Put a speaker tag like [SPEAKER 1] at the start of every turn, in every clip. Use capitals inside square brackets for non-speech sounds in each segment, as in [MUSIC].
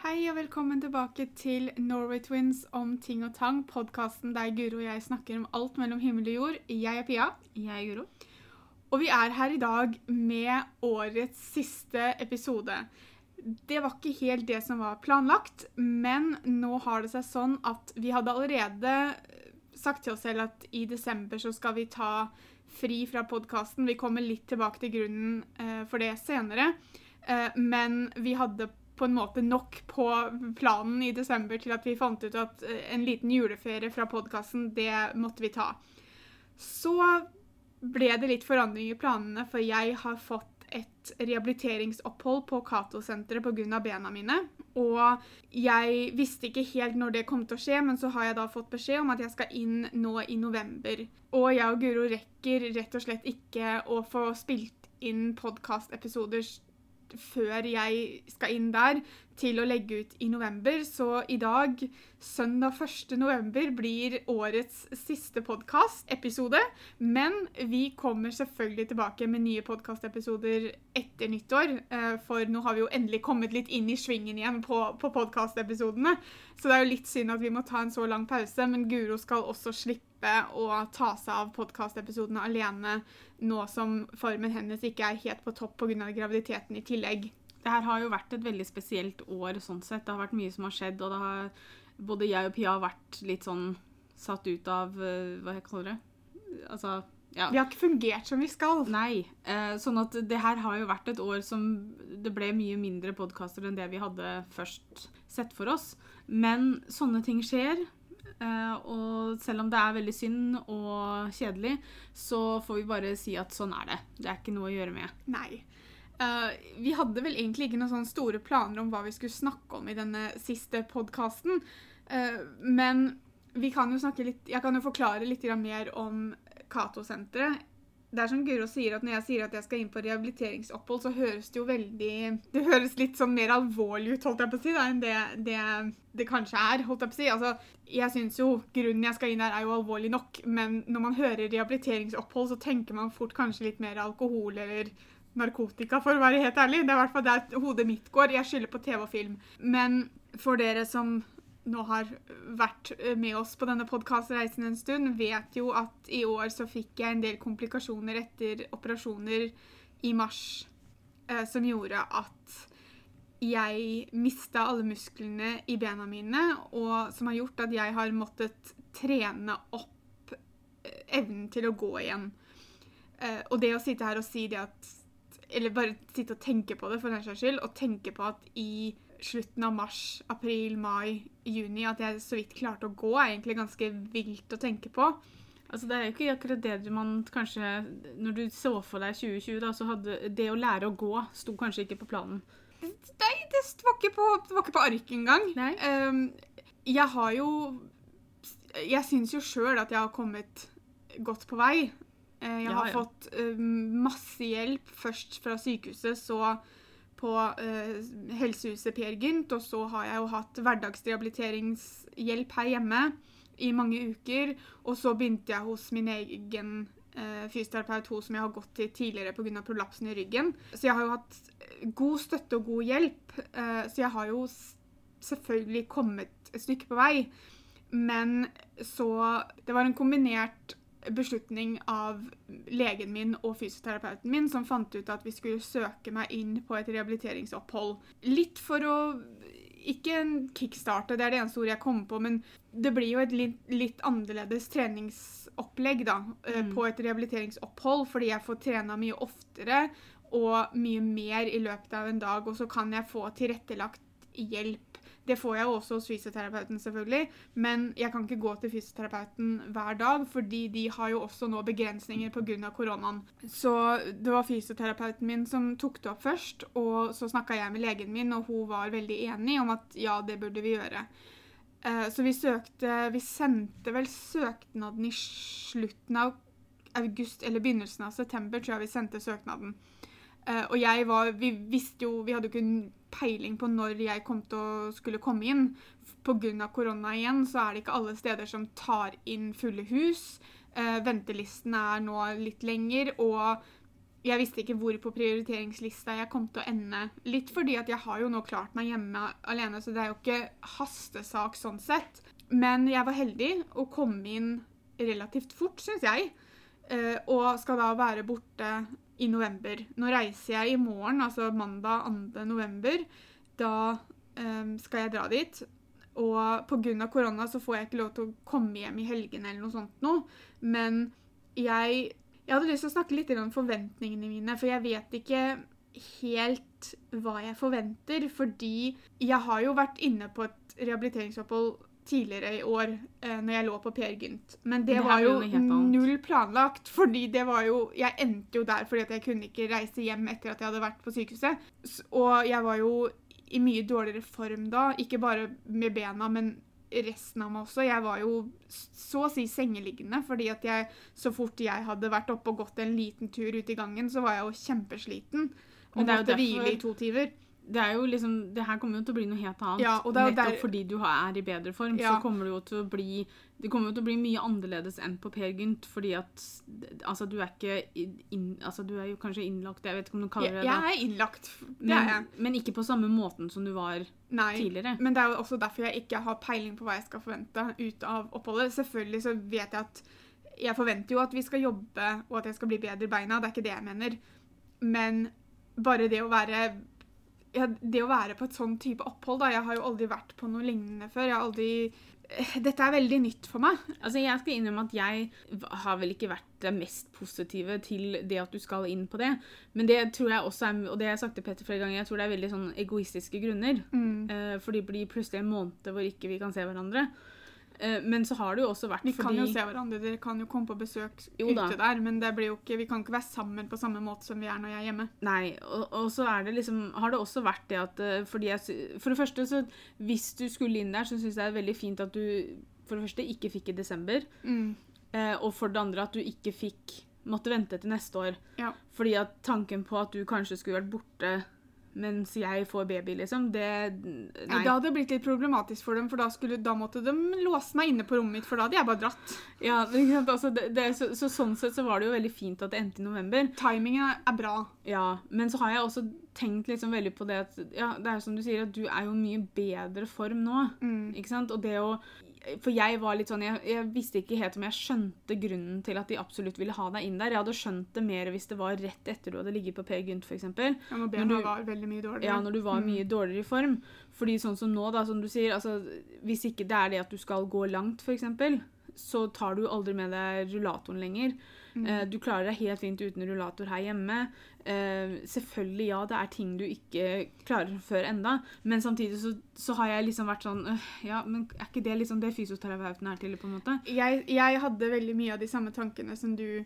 [SPEAKER 1] Hei og velkommen tilbake til Norway Twins om ting og tang, podkasten der Guro og jeg snakker om alt mellom himmel og jord. Jeg er Pia.
[SPEAKER 2] Jeg er Guro.
[SPEAKER 1] Og vi er her i dag med årets siste episode. Det var ikke helt det som var planlagt, men nå har det seg sånn at vi hadde allerede sagt til oss selv at i desember så skal vi ta fri fra podkasten. Vi kommer litt tilbake til grunnen eh, for det senere. Eh, men vi hadde på en måte nok på planen i desember til at vi fant ut at eh, en liten juleferie fra podkasten, det måtte vi ta. Så ble det litt forandring i planene, for jeg har fått et rehabiliteringsopphold på Cato-senteret pga. bena mine. Og jeg visste ikke helt når det kom til å skje, men så har jeg da fått beskjed om at jeg skal inn nå i november. Og jeg og Guro rekker rett og slett ikke å få spilt inn podkastepisoder før jeg skal inn der, til å legge ut i november. Så i dag, søndag 1. november, blir årets siste podkastepisode. Men vi kommer selvfølgelig tilbake med nye podkastepisoder etter nyttår. Eh, for nå har vi jo endelig kommet litt inn i svingen igjen på, på podkastepisodene. Så det er jo litt synd at vi må ta en så lang pause, men Guro skal også slippe å ta seg av podkastepisodene alene nå som formen hennes ikke er helt på topp pga. graviditeten i tillegg.
[SPEAKER 2] Det her har jo vært et veldig spesielt år sånn sett. Det har vært mye som har skjedd, og har, både jeg og Pia har vært litt sånn satt ut av eh, Hva jeg kaller det? Altså ja.
[SPEAKER 1] Vi har ikke fungert som vi skal.
[SPEAKER 2] Nei. Eh, sånn at det her har jo vært et år som det ble mye mindre podkaster enn det vi hadde først sett for oss. Men sånne ting skjer. Uh, og selv om det er veldig synd og kjedelig, så får vi bare si at sånn er det. Det er ikke noe å gjøre med.
[SPEAKER 1] Nei. Uh, vi hadde vel egentlig ikke noen store planer om hva vi skulle snakke om i denne siste podkasten. Uh, eh, men vi kan jo snakke litt, jeg kan jo forklare litt mer om Cato-senteret det er som Guro sier, at når jeg sier at jeg skal inn på rehabiliteringsopphold, så høres det jo veldig Det høres litt sånn mer alvorlig ut, holdt jeg på å si, da, enn det, det, det kanskje er. holdt Jeg på å si. Altså, jeg syns jo grunnen jeg skal inn her, er jo alvorlig nok, men når man hører rehabiliteringsopphold, så tenker man fort kanskje litt mer alkohol eller narkotika, for å være helt ærlig. Det er i hvert fall der hodet mitt går. Jeg skylder på TV og film. Men for dere som nå har vært eh, med oss på denne podkastreisen en stund, vet jo at i år så fikk jeg en del komplikasjoner etter operasjoner i mars eh, som gjorde at jeg mista alle musklene i bena mine, og som har gjort at jeg har måttet trene opp eh, evnen til å gå igjen. Eh, og det å sitte her og si det at Eller bare sitte og tenke på det, for den saks skyld, og tenke på at i slutten av mars, april, mai, juni at jeg så vidt klarte å gå, er egentlig ganske vilt å tenke på.
[SPEAKER 2] Altså, det er jo ikke akkurat det man kanskje Når du så for deg 2020, da, så hadde det å lære å gå sto kanskje ikke på planen.
[SPEAKER 1] Nei, det var ikke på, det var ikke på arket engang. Um, jeg har jo Jeg syns jo sjøl at jeg har kommet godt på vei. Uh, jeg har ja. fått um, masse hjelp, først fra sykehuset, så på uh, helsehuset Per Gynt, og så har jeg jo hatt hverdagsrehabiliteringshjelp her hjemme i mange uker. Og så begynte jeg hos min egen uh, fysioterapeut, hun som jeg har gått til tidligere pga. prolapsen i ryggen. Så jeg har jo hatt god støtte og god hjelp. uh, så jeg har jo selvfølgelig kommet et stykke på vei. Men så Det var en kombinert beslutning av legen min og fysioterapeuten min, som fant ut at vi skulle søke meg inn på et rehabiliteringsopphold. Litt for å Ikke en kickstarte, det er det eneste ordet jeg kommer på, men det blir jo et litt, litt annerledes treningsopplegg da, eh, mm. på et rehabiliteringsopphold, fordi jeg får trena mye oftere og mye mer i løpet av en dag, og så kan jeg få tilrettelagt hjelp det får jeg også hos fysioterapeuten, selvfølgelig, men jeg kan ikke gå til fysioterapeuten hver dag, fordi de har jo også nå begrensninger pga. koronaen. Så det var fysioterapeuten min som tok det opp først, og så snakka jeg med legen min, og hun var veldig enig om at ja, det burde vi gjøre. Eh, så vi søkte Vi sendte vel søknaden i slutten av august eller begynnelsen av september, tror jeg vi sendte søknaden. Uh, og jeg var Vi visste jo Vi hadde jo ikke peiling på når jeg kom til å skulle komme inn. Pga. korona igjen så er det ikke alle steder som tar inn fulle hus. Uh, ventelisten er nå litt lenger, og jeg visste ikke hvor på prioriteringslista jeg kom til å ende. Litt fordi at jeg har jo nå klart meg hjemme alene, så det er jo ikke hastesak sånn sett. Men jeg var heldig og kom inn relativt fort, syns jeg. Eh, og skal da være borte i november. Nå reiser jeg i morgen, altså mandag 2. november. Da um, skal jeg dra dit. Og pga. korona så får jeg ikke lov til å komme hjem i helgene eller noe sånt noe. Men jeg, jeg hadde lyst til å snakke litt om forventningene mine, for jeg vet ikke helt hva jeg forventer. Fordi jeg har jo vært inne på et rehabiliteringsopphold tidligere i år eh, når jeg lå på Per Gynt. Men det, det var jo null planlagt. fordi det var jo Jeg endte jo der fordi at jeg kunne ikke reise hjem etter at jeg hadde vært på sykehuset. Og jeg var jo i mye dårligere form da. Ikke bare med bena, men resten av meg også. Jeg var jo så å si sengeliggende, fordi at jeg så fort jeg hadde vært oppe og gått en liten tur ut i gangen, så var jeg jo kjempesliten. Og måtte derfor... hvile i to timer
[SPEAKER 2] det er jo liksom, det her kommer jo til å bli noe helt annet. Ja, og Nettopp der... fordi du er i bedre form, ja. så kommer det jo til å bli det kommer jo til å bli mye annerledes enn på Per Gynt, fordi at altså, du er ikke inn, altså, Du er jo kanskje innlagt, jeg vet ikke om du kaller det
[SPEAKER 1] det. Jeg er innlagt,
[SPEAKER 2] det men, er jeg. Men ikke på samme måten som du var Nei, tidligere.
[SPEAKER 1] Men det er jo også derfor jeg ikke har peiling på hva jeg skal forvente ut av oppholdet. Selvfølgelig så vet jeg at Jeg forventer jo at vi skal jobbe, og at jeg skal bli bedre i beina. Det er ikke det jeg mener. Men bare det å være ja, det å være på et sånn type opphold da, Jeg har jo aldri vært på noe lignende før. Jeg har aldri eh, dette er veldig nytt for meg.
[SPEAKER 2] Altså, Jeg skal innrømme at jeg har vel ikke vært det mest positive til det at du skal inn på det. Men det tror jeg også er, og det har jeg sagt til Petter flere ganger, jeg tror det er veldig sånn egoistiske grunner. Mm. Eh, for det blir plutselig en måned hvor ikke vi kan se hverandre. Eh, men så har det jo også vært
[SPEAKER 1] fordi Vi kan jo se hverandre, dere kan jo komme på besøk ute der, men det blir jo ikke, vi kan ikke være sammen på samme måte som vi er når jeg er hjemme.
[SPEAKER 2] Nei, og, og så er det liksom, har det også vært det at eh, fordi jeg, For det første, så hvis du skulle inn der, så syns jeg det er veldig fint at du for det første ikke fikk i desember. Mm. Eh, og for det andre at du ikke fikk måtte vente til neste år. Ja. Fordi at tanken på at du kanskje skulle vært borte mens jeg får baby, liksom. Det
[SPEAKER 1] Nei. Det hadde blitt litt problematisk for dem, for da, skulle, da, måtte de låse meg inne på rommet mitt, for da hadde jeg bare dratt.
[SPEAKER 2] Ja, [LAUGHS] altså, det, det, så, så, Sånn sett så var det jo veldig fint at det endte i november.
[SPEAKER 1] Timingen er bra.
[SPEAKER 2] Ja, men så har jeg også tenkt liksom veldig på det at ja, det er som du sier, at du er jo mye bedre form nå. Mm. Ikke sant? Og det å for jeg var litt sånn, jeg, jeg, visste ikke helt om jeg skjønte grunnen til at de absolutt ville ha deg inn der. Jeg hadde skjønt det mer hvis det var rett etter du hadde ligget på Per Gynt f.eks.
[SPEAKER 1] Ja, når du, var veldig mye dårligere.
[SPEAKER 2] Ja, når du var mm. mye dårligere i form. Fordi sånn som nå, da, som du sier, altså, hvis ikke det er det at du skal gå langt, f.eks., så tar du aldri med deg rullatoren lenger. Mm. Uh, du klarer deg helt fint uten rullator her hjemme. Uh, selvfølgelig, ja, det er ting du ikke klarer før enda, men samtidig så, så har jeg liksom vært sånn uh, Ja, men er ikke det liksom det fysioterapeuten er til, på en måte?
[SPEAKER 1] Jeg, jeg, hadde veldig mye av de samme tankene som du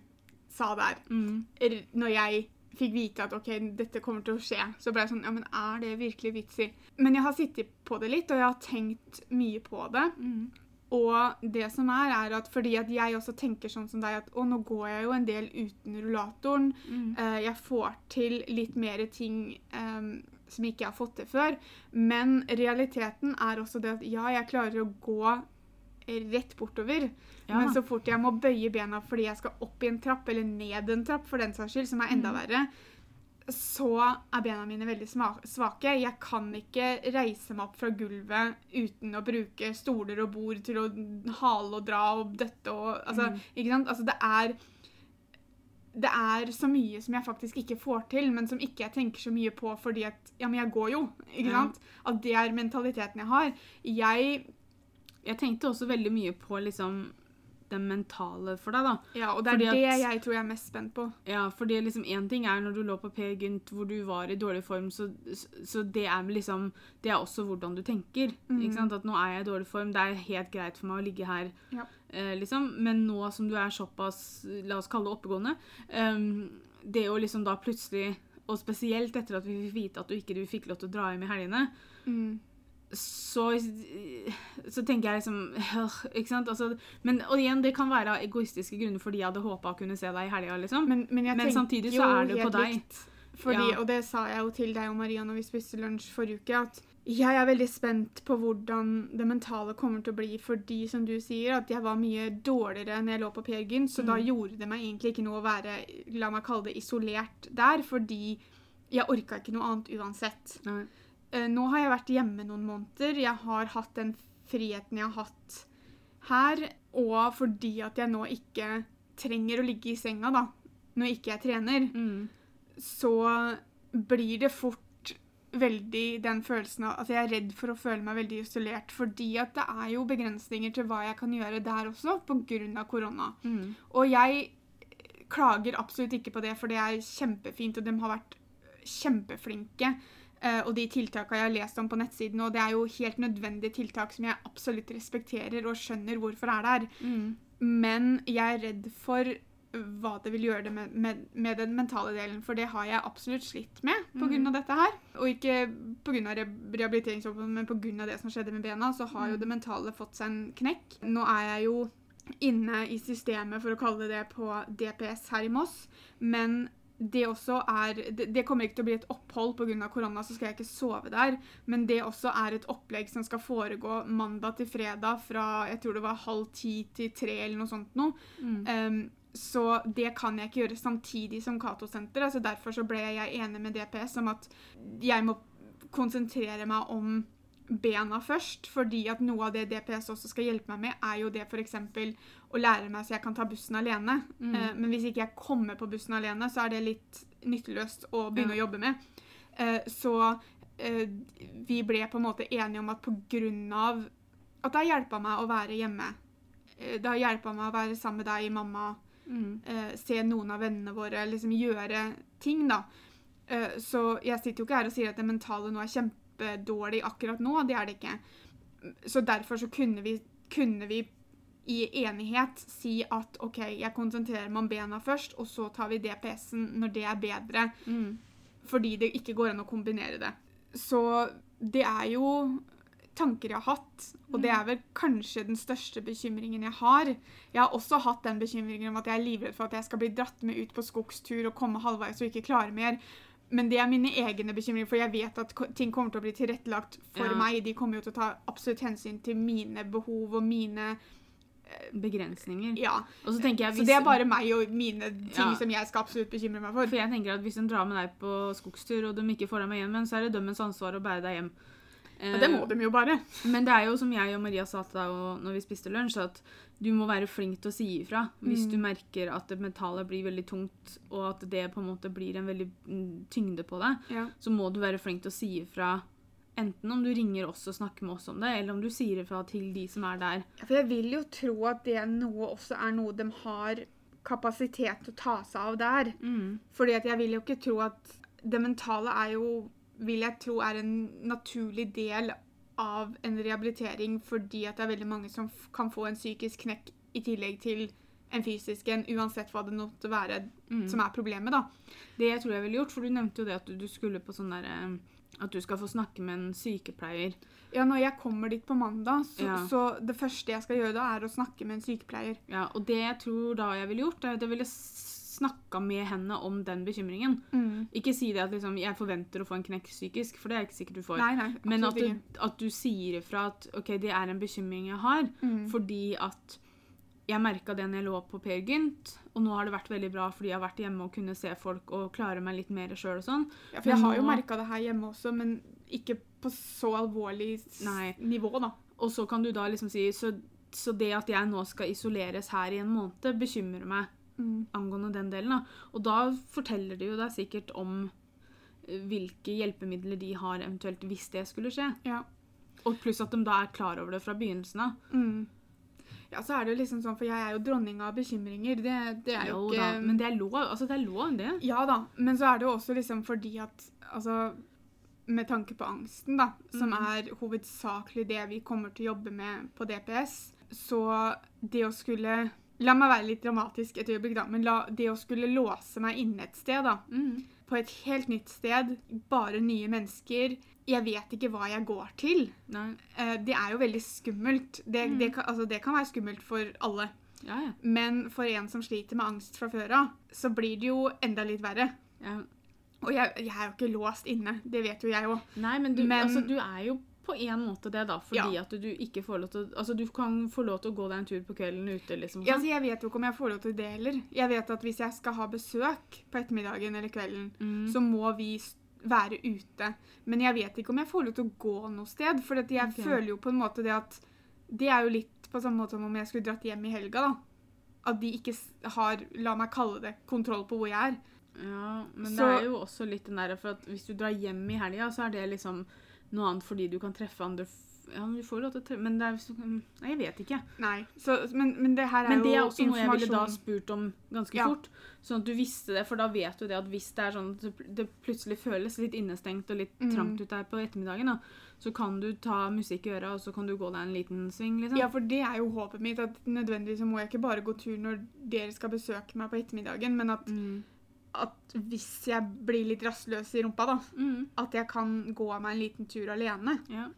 [SPEAKER 1] sa der. Mm. Når jeg fikk vite at ok, dette kommer til å skje, så ble jeg sånn Ja, men er det virkelig vits i? Men jeg har sittet på det litt, og jeg har tenkt mye på det. Mm. Og det som er, er at fordi at jeg også tenker sånn som deg at å, nå går jeg jo en del uten rullatoren. Mm. Uh, jeg får til litt mer ting um, som ikke jeg har fått til før. Men realiteten er også det at ja, jeg klarer å gå rett bortover. Ja. Men så fort jeg må bøye bena fordi jeg skal opp i en trapp, eller ned en trapp, for den saks skyld, som er enda mm. verre, så er bena mine veldig svake. Jeg kan ikke reise meg opp fra gulvet uten å bruke stoler og bord til å hale og dra og døtte og altså, mm. Ikke sant? Altså, det er det er så mye som jeg faktisk ikke får til, men som ikke jeg tenker så mye på fordi at Ja, men jeg går jo. ikke ja. sant? At det er mentaliteten jeg har. Jeg
[SPEAKER 2] Jeg tenkte også veldig mye på liksom det mentale for deg, da.
[SPEAKER 1] Ja, og det er fordi det at, jeg tror jeg er mest spent på.
[SPEAKER 2] Ja, fordi liksom én ting er når du lå på Per Gynt hvor du var i dårlig form, så, så det er liksom Det er også hvordan du tenker. Mm. ikke sant? At nå er jeg i dårlig form, det er helt greit for meg å ligge her, ja. eh, liksom. Men nå som du er såpass, la oss kalle det oppegående, um, det å liksom da plutselig Og spesielt etter at vi fikk vite at du ikke du fikk lov til å dra hjem i helgene. Mm så, så tenker jeg liksom Ikke sant? Altså, men, og igjen, det kan være egoistiske grunner fordi jeg hadde håpa å kunne se deg i helga. Liksom.
[SPEAKER 1] Men, men, men samtidig så er det på deg. Fordi, ja. Og det sa jeg jo til deg og Maria når vi spiste lunsj forrige uke, at jeg er veldig spent på hvordan det mentale kommer til å bli, fordi som du sier, at jeg var mye dårligere enn jeg lå på Per Gynt, så mm. da gjorde det meg egentlig ikke noe å være, la meg kalle det, isolert der, fordi jeg orka ikke noe annet uansett. Nei. Uh, nå har jeg vært hjemme noen måneder. Jeg har hatt den friheten jeg har hatt her, og fordi at jeg nå ikke trenger å ligge i senga, da, når ikke jeg trener, mm. så blir det fort veldig den følelsen av at jeg er redd for å føle meg veldig isolert. Fordi at det er jo begrensninger til hva jeg kan gjøre der også, pga. korona. Mm. Og jeg klager absolutt ikke på det, for det er kjempefint, og de har vært kjempeflinke. Uh, og de tiltakene jeg har lest om på nettsiden, og det er jo helt nødvendige tiltak som jeg absolutt respekterer og skjønner hvorfor er der. Mm. Men jeg er redd for hva det vil gjøre det med, med, med, den mentale delen. For det har jeg absolutt slitt med pga. Mm. dette her. Og ikke pga. rehabiliteringsjobben, men pga. det som skjedde med bena, så har jo mm. det mentale fått seg en knekk. Nå er jeg jo inne i systemet, for å kalle det det, på DPS her i Moss. Men det også er det, det, kommer ikke til å bli et opphold pga. korona, så skal jeg ikke sove der. Men det også er et opplegg som skal foregå mandag til fredag fra jeg tror det var halv ti til tre eller noe sånt noe. Mm. Um, så det kan jeg ikke gjøre samtidig som Cato-senteret. Altså derfor så ble jeg enig med DPS om at jeg må konsentrere meg om bena først. Fordi at noe av det DPS også skal hjelpe meg med, er jo det f.eks. å lære meg så jeg kan ta bussen alene. Mm. Uh, men hvis ikke jeg kommer på bussen alene, så er det litt nytteløst å begynne ja. å jobbe med. Uh, så eh, vi ble på en måte enige om at på grunn av at det har hjulpet meg å være hjemme. Det har hjulpet meg å være sammen med deg, mamma, Mm. Se noen av vennene våre liksom gjøre ting, da. Så jeg sitter jo ikke her og sier at det mentale nå er kjempedårlig akkurat nå. Det er det ikke. Så derfor så kunne vi, kunne vi i enighet si at OK, jeg konsentrerer meg om bena først, og så tar vi DPS-en når det er bedre. Mm. Fordi det ikke går an å kombinere det. Så det er jo tanker jeg har hatt. Og det er mm. vel kanskje den største bekymringen jeg har. Jeg har også hatt den bekymringen om at jeg er livredd for at jeg skal bli dratt med ut på skogstur og komme halvveis og ikke klare mer. Men det er mine egne bekymringer, for jeg vet at ting kommer til å bli tilrettelagt for ja. meg. De kommer jo til å ta absolutt hensyn til mine behov og mine
[SPEAKER 2] begrensninger.
[SPEAKER 1] Ja.
[SPEAKER 2] så, jeg,
[SPEAKER 1] så det er bare meg og mine ting ja. som jeg skal absolutt bekymre meg for.
[SPEAKER 2] For jeg tenker at Hvis en drar med deg på skogstur, og de ikke får deg med hjem, så er det dømmens ansvar å bære deg hjem.
[SPEAKER 1] Ja, det må eh, de jo bare.
[SPEAKER 2] Men det er jo som jeg og Maria sa til deg når vi spiste lunsj, at du må være flink til å si ifra hvis mm. du merker at det mentale blir veldig tungt, og at det på en måte blir en veldig mm, tyngde på deg. Ja. Så må du være flink til å si ifra. Enten om du ringer oss og snakker med oss om det, eller om du sier ifra til de som er der.
[SPEAKER 1] For jeg vil jo tro at det noe også er noe de har kapasitet til å ta seg av der. Mm. Fordi at jeg vil jo ikke tro at det mentale er jo vil jeg tro er en naturlig del av en rehabilitering fordi at det er veldig mange som kan få en psykisk knekk i tillegg til en fysisk en, uansett hva det måtte være mm. som er problemet. da.
[SPEAKER 2] Det tror jeg ville gjort, for du nevnte jo det at du, du skulle på sånn derre eh, at du skal få snakke med en sykepleier.
[SPEAKER 1] Ja, når jeg kommer dit på mandag, så, ja. så, det første jeg skal gjøre da, er å snakke med en sykepleier.
[SPEAKER 2] Ja, Og det jeg tror da jeg ville gjort, er at jeg ville snakka med henne om den bekymringen. Mm. Ikke si det at liksom, jeg forventer å få en knekk psykisk, for det er jeg ikke sikkert du får.
[SPEAKER 1] Nei, nei,
[SPEAKER 2] Men at du, at du, sier ifra at OK, det er en bekymring jeg har, mm. fordi at jeg merka det når jeg lå på Per Gynt, og nå har det vært veldig bra fordi jeg har vært hjemme og kunne se folk og klare meg litt mer sjøl og sånn.
[SPEAKER 1] Ja, for jeg har jo merka det her hjemme også, men ikke på så alvorlig Nei. nivå, da.
[SPEAKER 2] Og så kan du da liksom si så, så det at jeg nå skal isoleres her i en måned, bekymrer meg mm. angående den delen. Da. Og da forteller de jo deg sikkert om eh, hvilke hjelpemidler de har eventuelt hvis det skulle skje. Ja. Og pluss at de da er klar over det fra begynnelsen av. Mm.
[SPEAKER 1] Ja, så er det jo liksom sånn, for jeg er jo dronning av bekymringer. Det, det er jo, jo ikke
[SPEAKER 2] da, Men det er lov, altså det er lov, det.
[SPEAKER 1] Ja da, men så er det jo også liksom fordi at altså med tanke på angsten, da, som mm. er hovedsakelig det vi kommer til å jobbe med på DPS, så det å skulle La meg være litt dramatisk et øyeblikk, da. Men la, det å skulle låse meg inne et sted, da. Mm. På et helt nytt sted, bare nye mennesker. Jeg vet ikke hva jeg går til. Uh, det er jo veldig skummelt. Det, mm. det, kan, altså, det, kan, være skummelt for alle. Ja, ja. Men for en som sliter med angst fra før av, så blir det jo enda litt verre. Ja. Og jeg, jeg, er jo ikke låst inne, det vet jo jeg òg.
[SPEAKER 2] Nei, men du, men altså, du er jo på en måte det, da, fordi at du ikke får lov til Altså, du kan få lov til å gå deg en tur på kvelden ute, liksom.
[SPEAKER 1] Ja, altså, jeg vet jo ikke om jeg får lov til det heller. Jeg vet at hvis jeg skal ha besøk på ettermiddagen eller kvelden, mm. så må vi være ute. Men jeg vet ikke om jeg får lov til å gå noe sted, for jeg okay. føler jo på en måte det at Det er jo litt på samme måte som om jeg skulle dratt hjem i helga, da. At de ikke har, la meg kalle det, kontroll på hvor jeg er.
[SPEAKER 2] Ja, men så, det er jo også litt den derre For at hvis du drar hjem i helga, så er det liksom noe annet fordi du kan treffe andre ja, du får lov til å treffe Men det er Nei, jeg vet ikke.
[SPEAKER 1] Nei, så, men, men, det her er
[SPEAKER 2] men det er jo også noe jeg ville da spurt om ganske ja. fort. Sånn at du visste det, for da vet du det at hvis det er sånn at det plutselig føles litt innestengt og litt mm. trangt ut der på ettermiddagen, da, så kan du ta musikk i øra, og så kan du gå deg en liten sving, liksom.
[SPEAKER 1] Ja, for det er jo håpet mitt, at nødvendigvis må jeg ikke bare gå tur når dere skal besøke meg på ettermiddagen, men at mm at hvis jeg blir litt rastløs i rumpa, da, mm. at jeg kan gå meg en liten tur alene. Ja.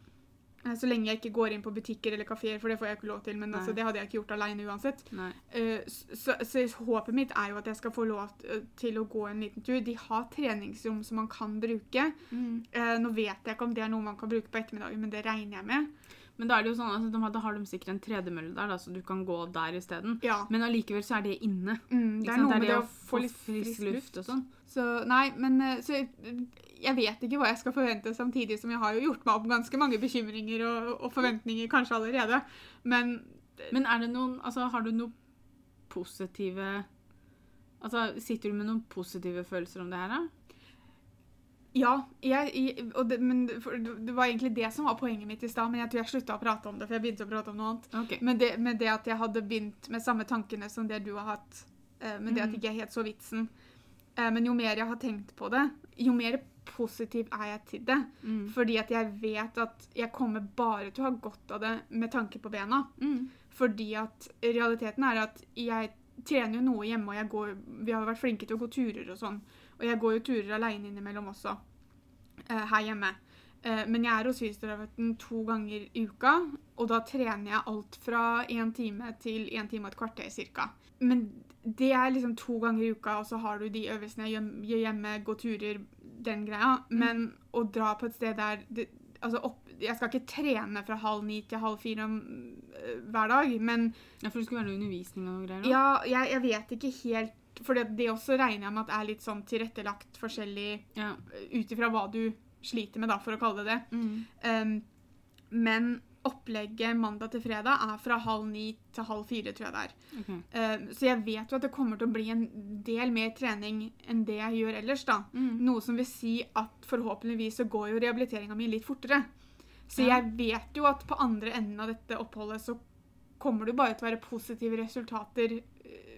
[SPEAKER 1] Eh, så lenge jeg ikke går inn på butikker eller kafeer, for det får jeg ikke lov til. Men altså, det hadde jeg ikke gjort alene uansett. Uh, så, så, håpet mitt er jo at jeg skal få lov til å gå en liten tur. De har treningsrom som man kan bruke. Mm. Nå vet jeg ikke om det er noe man kan bruke på ettermiddagen, men det regner jeg med.
[SPEAKER 2] Men da er det jo sånn, altså, de, da har de sikkert en tredemølle der, da, så du kan gå der isteden. Ja. Men allikevel så er det inne.
[SPEAKER 1] Mm, det er noe det er med det å få litt frisk luft. og sånn. Så nei, men eh, så jeg vet ikke hva jeg skal forvente, samtidig som jeg har jo gjort meg opp ganske mange bekymringer og, og forventninger kanskje allerede. Men
[SPEAKER 2] Men er det noen Altså, har du noe positive Altså, sitter du med noen positive følelser om det her, da?
[SPEAKER 1] Ja, jeg, det, men det var egentlig det som var poenget mitt i stad. Men jeg tror jeg slutta å prate om det, for jeg begynte å prate om noe annet. Okay. Men det, med det at jeg hadde begynt med samme tankene som det du har hatt, uh, men det at jeg ikke er helt så vitsen. Uh, men jo mer jeg har tenkt på det, jo mer positiv er jeg til det. Mm. Fordi at jeg vet at jeg kommer bare til å ha godt av det med tanke på bena. Mm. Fordi at realiteten er at jeg trener jo noe hjemme, og går, vi har jo vært flinke til å gå turer og sånn. Og jeg går jo turer aleine innimellom også, uh, her hjemme. Uh, men jeg er hos fysioterapeuten to ganger i uka, og da trener jeg alt fra én time til én time og et kvarter ca. Men det er liksom to ganger i uka, og så har du de øvelsene jeg gjør hjemme, gå turer, den greia. Mm. Men å dra på et sted der det, altså opp, Jeg skal ikke trene fra halv ni til halv fire om, uh, hver dag, men
[SPEAKER 2] Ja, For det skulle være noe undervisning og greier?
[SPEAKER 1] Da? Ja, jeg, jeg vet ikke helt for det, det, også regner jeg med at er litt sånn tilrettelagt forskjellig ja. ut ifra hva du sliter med, da, for å kalle det det. Mm. Um, men opplegget mandag til fredag er fra halv ni til halv fire, tror jeg det er. Okay. Uh, så jeg vet jo at det kommer til å bli en del mer trening enn det jeg gjør ellers. da. Mm. Noe som vil si at forhåpentligvis så går jo rehabiliteringa mi litt fortere. Så ja. jeg vet jo at på andre enden av dette oppholdet så kommer det jo bare til å være positive resultater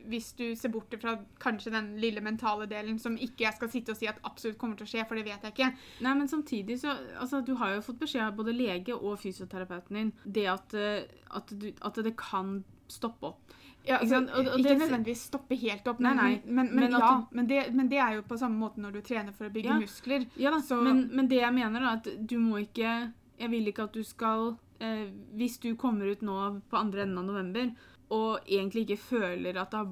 [SPEAKER 1] hvis du ser bort fra kanskje den lille mentale delen som ikke jeg skal sitte og si at absolutt kommer til å skje, for det vet jeg ikke.
[SPEAKER 2] Nei, men samtidig så altså, Du har jo fått beskjed av både lege og fysioterapeuten din det at, eh, at, du, at det kan stoppe opp.
[SPEAKER 1] Ja, altså, og, og ikke nødvendigvis stoppe helt opp, nei, nei. Men, men, men, ja, det, men, det, er jo på samme måte når du trener for å bygge ja, muskler.
[SPEAKER 2] Ja men, det jeg mener, er at du må ikke Jeg vil ikke at du skal eh, Hvis du kommer ut nå på andre enden av november og egentlig ikke føler at det har,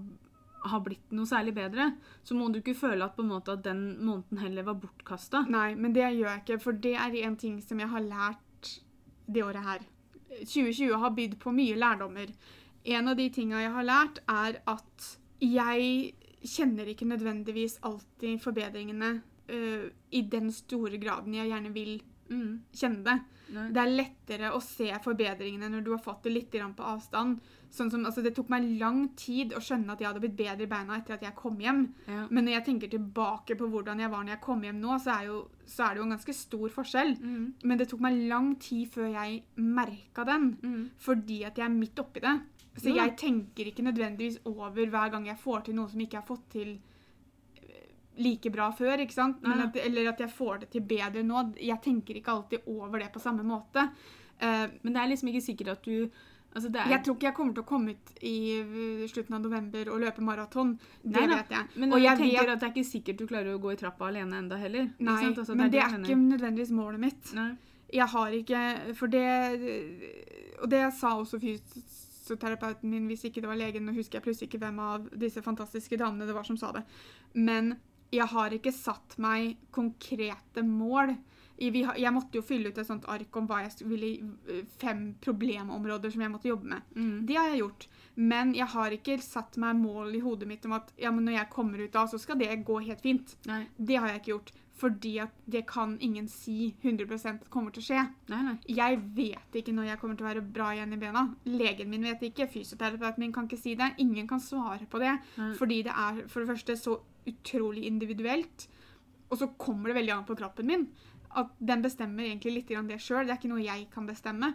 [SPEAKER 2] har, blitt noe særlig bedre, så må du ikke føle at, måte, at den måneden heller var bortkasta.
[SPEAKER 1] Nei, men det gjør jeg ikke, for det er en ting som jeg har lært det året her. 2020 har bydd på mye lærdommer. En av de tinga jeg har lært, er at jeg kjenner ikke nødvendigvis alltid forbedringene uh, i den store graden jeg gjerne vil mm. kjenne det. Nei. Det er lettere å se forbedringene når du har fått det litt på avstand. Sånn som, altså, det tok meg lang tid å skjønne at jeg hadde blitt bedre i beina etter at jeg kom hjem. Ja. Men når jeg tenker tilbake på hvordan jeg var når jeg kom hjem nå, så er, jo, så er det jo en ganske stor forskjell. Mm. Men det tok meg lang tid før jeg merka den, mm. fordi at jeg er midt oppi det. Så ja. jeg tenker ikke nødvendigvis over hver gang jeg får til noe som ikke har fått til eh, like bra før. ikke sant? At, eller at jeg får det til bedre nå. Jeg tenker ikke alltid over det på samme måte.
[SPEAKER 2] Uh, men det er liksom ikke sikkert at du
[SPEAKER 1] Altså er... Jeg tror ikke jeg kommer til å komme ut i slutten av november og løpe maraton. Det Nei, vet jeg.
[SPEAKER 2] Men og jeg tenker vet... at det er ikke sikkert du klarer å gå i trappa alene enda heller.
[SPEAKER 1] Nei, altså, men det er, det er ikke nødvendigvis målet mitt. Nei. Jeg har ikke For det Og det sa også fysioterapeuten min, hvis ikke det var legen. Nå husker jeg plutselig ikke hvem av disse fantastiske damene det var som sa det. Men jeg har ikke satt meg konkrete mål. Jeg måtte jo fylle ut et sånt ark om hva jeg ville, fem problemområder som jeg måtte jobbe med. Mm. Det har jeg gjort. Men jeg har ikke satt meg mål i hodet mitt om at ja, men når jeg kommer ut da, så skal det gå helt fint. Nei. Det har jeg ikke gjort. Fordi at det kan ingen si 100% kommer til å skje.
[SPEAKER 2] Nei, nei.
[SPEAKER 1] Jeg vet ikke når jeg kommer til å være bra igjen i bena. Legen min vet ikke. Fysioterapeuten min kan ikke si det. Ingen kan svare på det. Nei. Fordi det er for det første så utrolig individuelt. Og så kommer det veldig an på kroppen min. At den bestemmer egentlig litt det sjøl. Det er ikke noe jeg kan bestemme.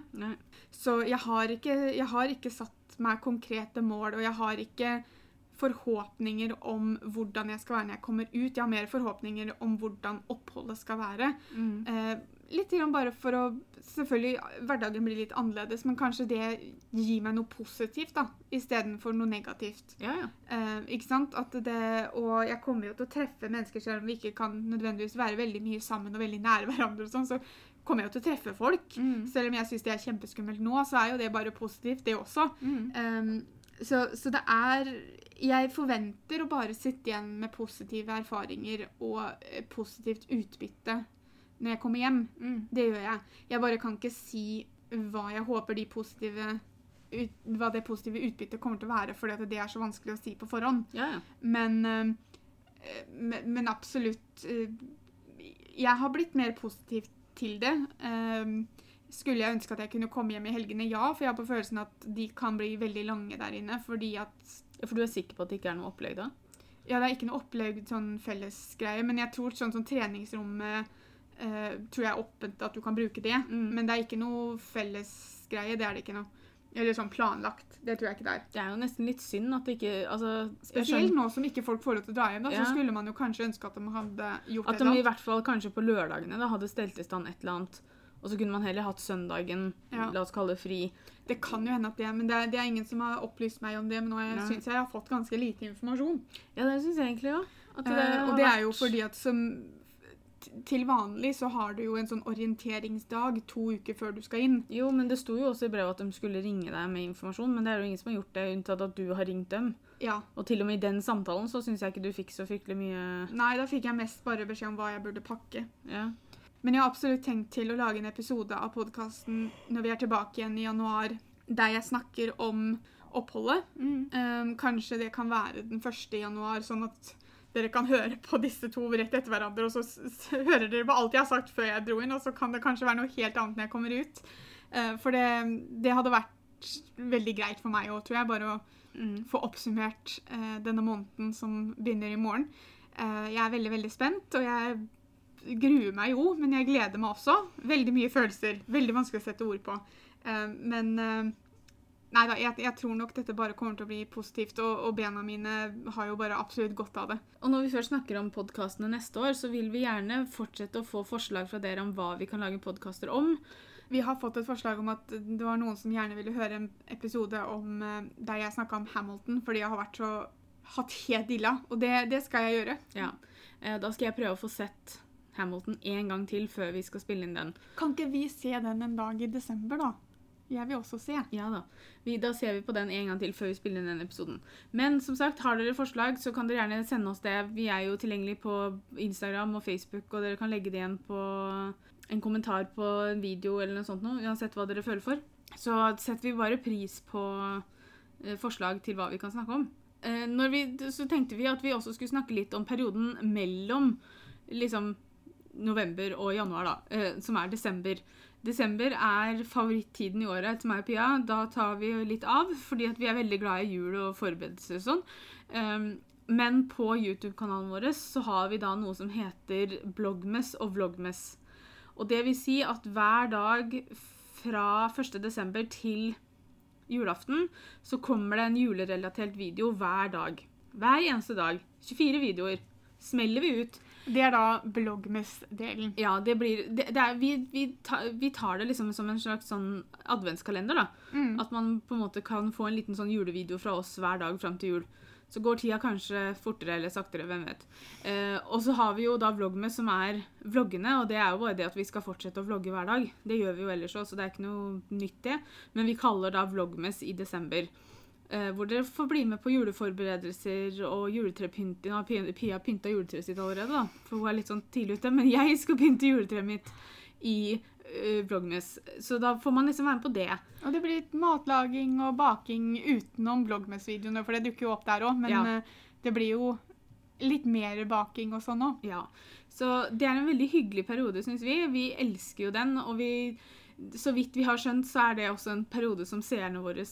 [SPEAKER 1] Så jeg har, ikke, jeg har ikke satt meg konkrete mål, og jeg har ikke forhåpninger om hvordan jeg skal være når jeg kommer ut. Jeg har mer forhåpninger om hvordan oppholdet skal være. Mm. Eh, litt bare for å Selvfølgelig, hverdagen blir litt annerledes, men kanskje det gir meg noe positivt da, istedenfor noe negativt.
[SPEAKER 2] Ja, ja.
[SPEAKER 1] Eh, ikke sant? Det, og jeg kommer jo til å treffe mennesker selv om vi ikke kan nødvendigvis være veldig mye sammen og veldig nære hverandre. og sånn, så kommer jeg jo til å treffe folk. Mm. Selv om jeg syns det er kjempeskummelt nå, så er jo det bare positivt, det også. Mm. Um, så, så, det er Jeg forventer å bare sitte igjen med positive erfaringer og eh, positivt utbytte når jeg kommer hjem. Mm. Det gjør jeg. Jeg bare kan ikke si hva jeg håper de positive ut, hva det positive utbyttet kommer til å være, fordi det er så vanskelig å si på forhånd.
[SPEAKER 2] Ja, ja.
[SPEAKER 1] Men, øh, men, men, absolutt øh, Jeg har blitt mer positiv til det. Uh, skulle jeg ønske at jeg kunne komme hjem i helgene? Ja, for jeg har på følelsen at de kan bli veldig lange der inne. fordi at
[SPEAKER 2] For du er sikker på at det ikke er noe opplegg da?
[SPEAKER 1] Ja, det er ikke noe opplegg sånn fellesgreie, men jeg tror sånn som treningsrommet uh, tror jeg er åpent at du kan bruke det. Mm. Men det er ikke noe fellesgreie. Det er det ikke noe. Eller sånn planlagt. Det tror jeg ikke det er.
[SPEAKER 2] Det er jo nesten litt synd at det ikke altså,
[SPEAKER 1] Spesielt nå som ikke folk får lov til å dra hjem, da, ja. så skulle man jo kanskje ønske at de hadde gjort
[SPEAKER 2] at det. At de i hvert fall kanskje på lørdagene da, hadde stelt i stand et eller annet og så kunne man heller hatt søndagen, ja. la oss kalle det fri.
[SPEAKER 1] Det kan jo hende at det men det er, det er ingen som har opplyst meg om det. Men nå ja. syns jeg jeg har fått ganske lite informasjon.
[SPEAKER 2] Ja, det syns jeg egentlig òg.
[SPEAKER 1] Uh, og det er jo fordi at som til vanlig så har du jo en sånn orienteringsdag to uker før du skal inn.
[SPEAKER 2] Jo, men det sto jo også i brevet at de skulle ringe deg med informasjon, men det er jo ingen som har gjort det, unntatt at du har ringt dem.
[SPEAKER 1] Ja.
[SPEAKER 2] Og til og med i den samtalen så syns jeg ikke du fikk så fryktelig mye
[SPEAKER 1] Nei, da fikk jeg mest bare beskjed om hva jeg burde pakke.
[SPEAKER 2] Ja.
[SPEAKER 1] Men jeg har absolutt tenkt til å lage en episode av podkasten når vi er tilbake igjen i januar, der jeg snakker om oppholdet. Mm. Um, kanskje det kan være den første i januar, sånn at dere kan høre på disse to rett etter hverandre, og så hører dere på alt jeg har sagt før jeg dro inn, og så kan det kanskje være noe helt annet når jeg kommer ut. Uh, for det, det, hadde vært veldig greit for meg òg, tror jeg, bare å mm. få oppsummert uh, denne måneden som begynner i morgen. Uh, jeg er veldig, veldig spent, og jeg gruer meg jo, men jeg gleder meg også. Veldig mye følelser. Veldig vanskelig å sette ord på. Men Nei da, jeg, jeg, tror nok dette bare kommer til å bli positivt, og, og, bena mine har jo bare absolutt godt av det.
[SPEAKER 2] Og når vi først snakker om podkastene neste år, så vil vi gjerne fortsette å få forslag fra dere om hva vi kan lage podkaster om.
[SPEAKER 1] Vi har fått et forslag om at det var noen som gjerne ville høre en episode om uh, der jeg snakka om Hamilton, fordi jeg har vært så hatt helt illa, og det, det skal jeg gjøre.
[SPEAKER 2] Ja, Da skal jeg prøve å få sett Hamilton en gang til før vi skal spille inn den.
[SPEAKER 1] Kan ikke vi se den en dag i desember, da? Jeg vil også se.
[SPEAKER 2] Ja da. Vi, da ser vi på den en gang til før vi spiller inn den episoden. Men som sagt, har dere forslag, så kan dere gjerne sende oss det. Vi er jo tilgjengelig på Instagram og Facebook, og dere kan legge det igjen på en kommentar på en video eller noe sånt noe, uansett hva dere føler for. Så setter vi bare pris på eh, forslag til hva vi kan snakke om. Eh, vi, så tenkte vi at vi også skulle snakke litt om perioden mellom liksom november og januar, da, eh, som er desember. Desember er favorittiden i året til meg og Pia. Da tar vi litt av, fordi vi er veldig glad i jul og forberedelser og sånn. Um, men på YouTube-kanalen vår så har vi da noe som heter bloggmess og vloggmess. Og det vil si at hver dag fra 1. desember til julaften så kommer det en julerelatert video hver dag. Hver eneste dag. 24 videoer. Smeller vi ut.
[SPEAKER 1] Det er da bloggmess-delen.
[SPEAKER 2] Ja, det blir det, det er, vi, vi, tar, vi, tar, det liksom som en slags sånn adventskalender. da. Mm. At man på en måte kan få en liten sånn julevideo fra oss hver dag fram til jul. Så går tida kanskje fortere eller saktere, hvem vet. Eh, og så har vi jo da vloggmess, som er vloggene. Og det er jo bare det at vi skal fortsette å vlogge hver dag. Det gjør vi jo ellers òg, så det er ikke noe nytt, det. Men vi kaller da vloggmess i desember. Uh, hvor dere får bli med på juleforberedelser og juletrepynting. Pia har pynta juletreet sitt allerede, da, for hun er litt sånn tidlig ute. Men jeg skal pynte juletreet mitt i uh, Blogmes, Så da får man liksom være med på det.
[SPEAKER 1] Og det blir matlaging og baking utenom Blogmes-videoene, for det dukker jo opp der òg. Men ja. uh, det blir jo litt mer baking og sånn òg.
[SPEAKER 2] Ja. Så det er en veldig hyggelig periode, syns vi. Vi elsker jo den, og vi så vidt vi har skjønt, så er det også en periode som seerne våre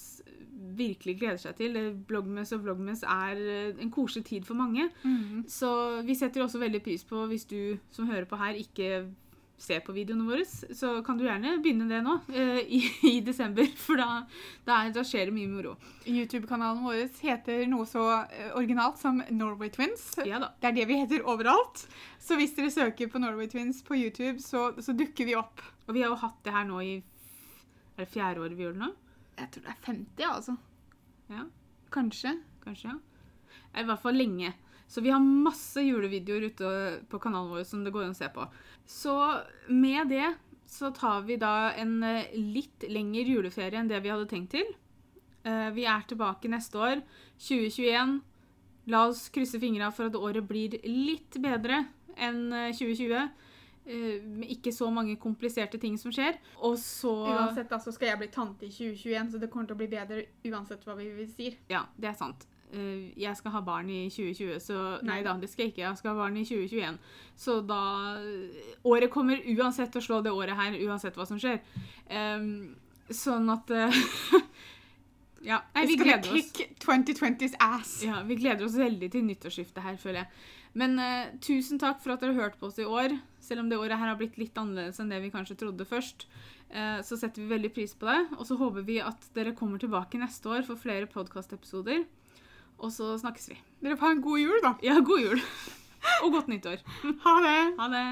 [SPEAKER 2] virkelig gleder seg til. Bloggmess og vlogmes er eh, en koselig tid for mange. Mm. Så vi setter også veldig pris på hvis du som hører på her, ikke ser på videoene våre, så kan du gjerne begynne det nå eh, i, i, desember. For da, da, er, da, skjer det mye moro.
[SPEAKER 1] YouTube-kanalen vår heter noe så eh, originalt som Norway Twins.
[SPEAKER 2] Ja da.
[SPEAKER 1] Det er det vi heter overalt. Så hvis dere søker på Norway Twins på YouTube, så, så dukker vi opp.
[SPEAKER 2] Og vi har jo hatt det her nå i Er det fjerde året vi gjør det nå?
[SPEAKER 1] Jeg tror det er 50, altså.
[SPEAKER 2] Ja.
[SPEAKER 1] Kanskje.
[SPEAKER 2] Kanskje, ja. I hvert fall lenge. Så vi har masse julevideoer ute på kanalen vår som det går an å se på. Så med det så tar vi da en eh, litt lengre juleferie enn det vi hadde tenkt til. Eh, vi er tilbake neste år, 2021. La oss krysse fingra for at året blir litt bedre enn 2020. Eh, ikke så mange kompliserte ting som skjer. Og så
[SPEAKER 1] Uansett da, så skal jeg bli tante i 2021, så det kommer til å bli bedre uansett hva vi sier.
[SPEAKER 2] Ja, det er sant. Uh, jeg skal ha barn i 2020, så nei. nei da, det skal jeg ikke. Jeg skal ha barn i 2021. Så da Året kommer uansett å slå det året her, uansett hva som skjer. Um, sånn at [LAUGHS] Ja,
[SPEAKER 1] nei, vi gleder oss. Kick 2020's ass.
[SPEAKER 2] Ja, vi gleder oss veldig til nyttårsskiftet her, føler jeg. Men uh, tusen takk for at dere hørte på oss i år. Selv om det året her har blitt litt annerledes enn det vi kanskje trodde først. Uh, så setter vi veldig pris på det. Og så håper vi at dere kommer tilbake neste år for flere podkastepisoder. Og så snakkes vi.
[SPEAKER 1] Dere får ha en god jul, da.
[SPEAKER 2] Ja, god jul. [LAUGHS] Og godt nyttår.
[SPEAKER 1] Ha det.
[SPEAKER 2] Ha det.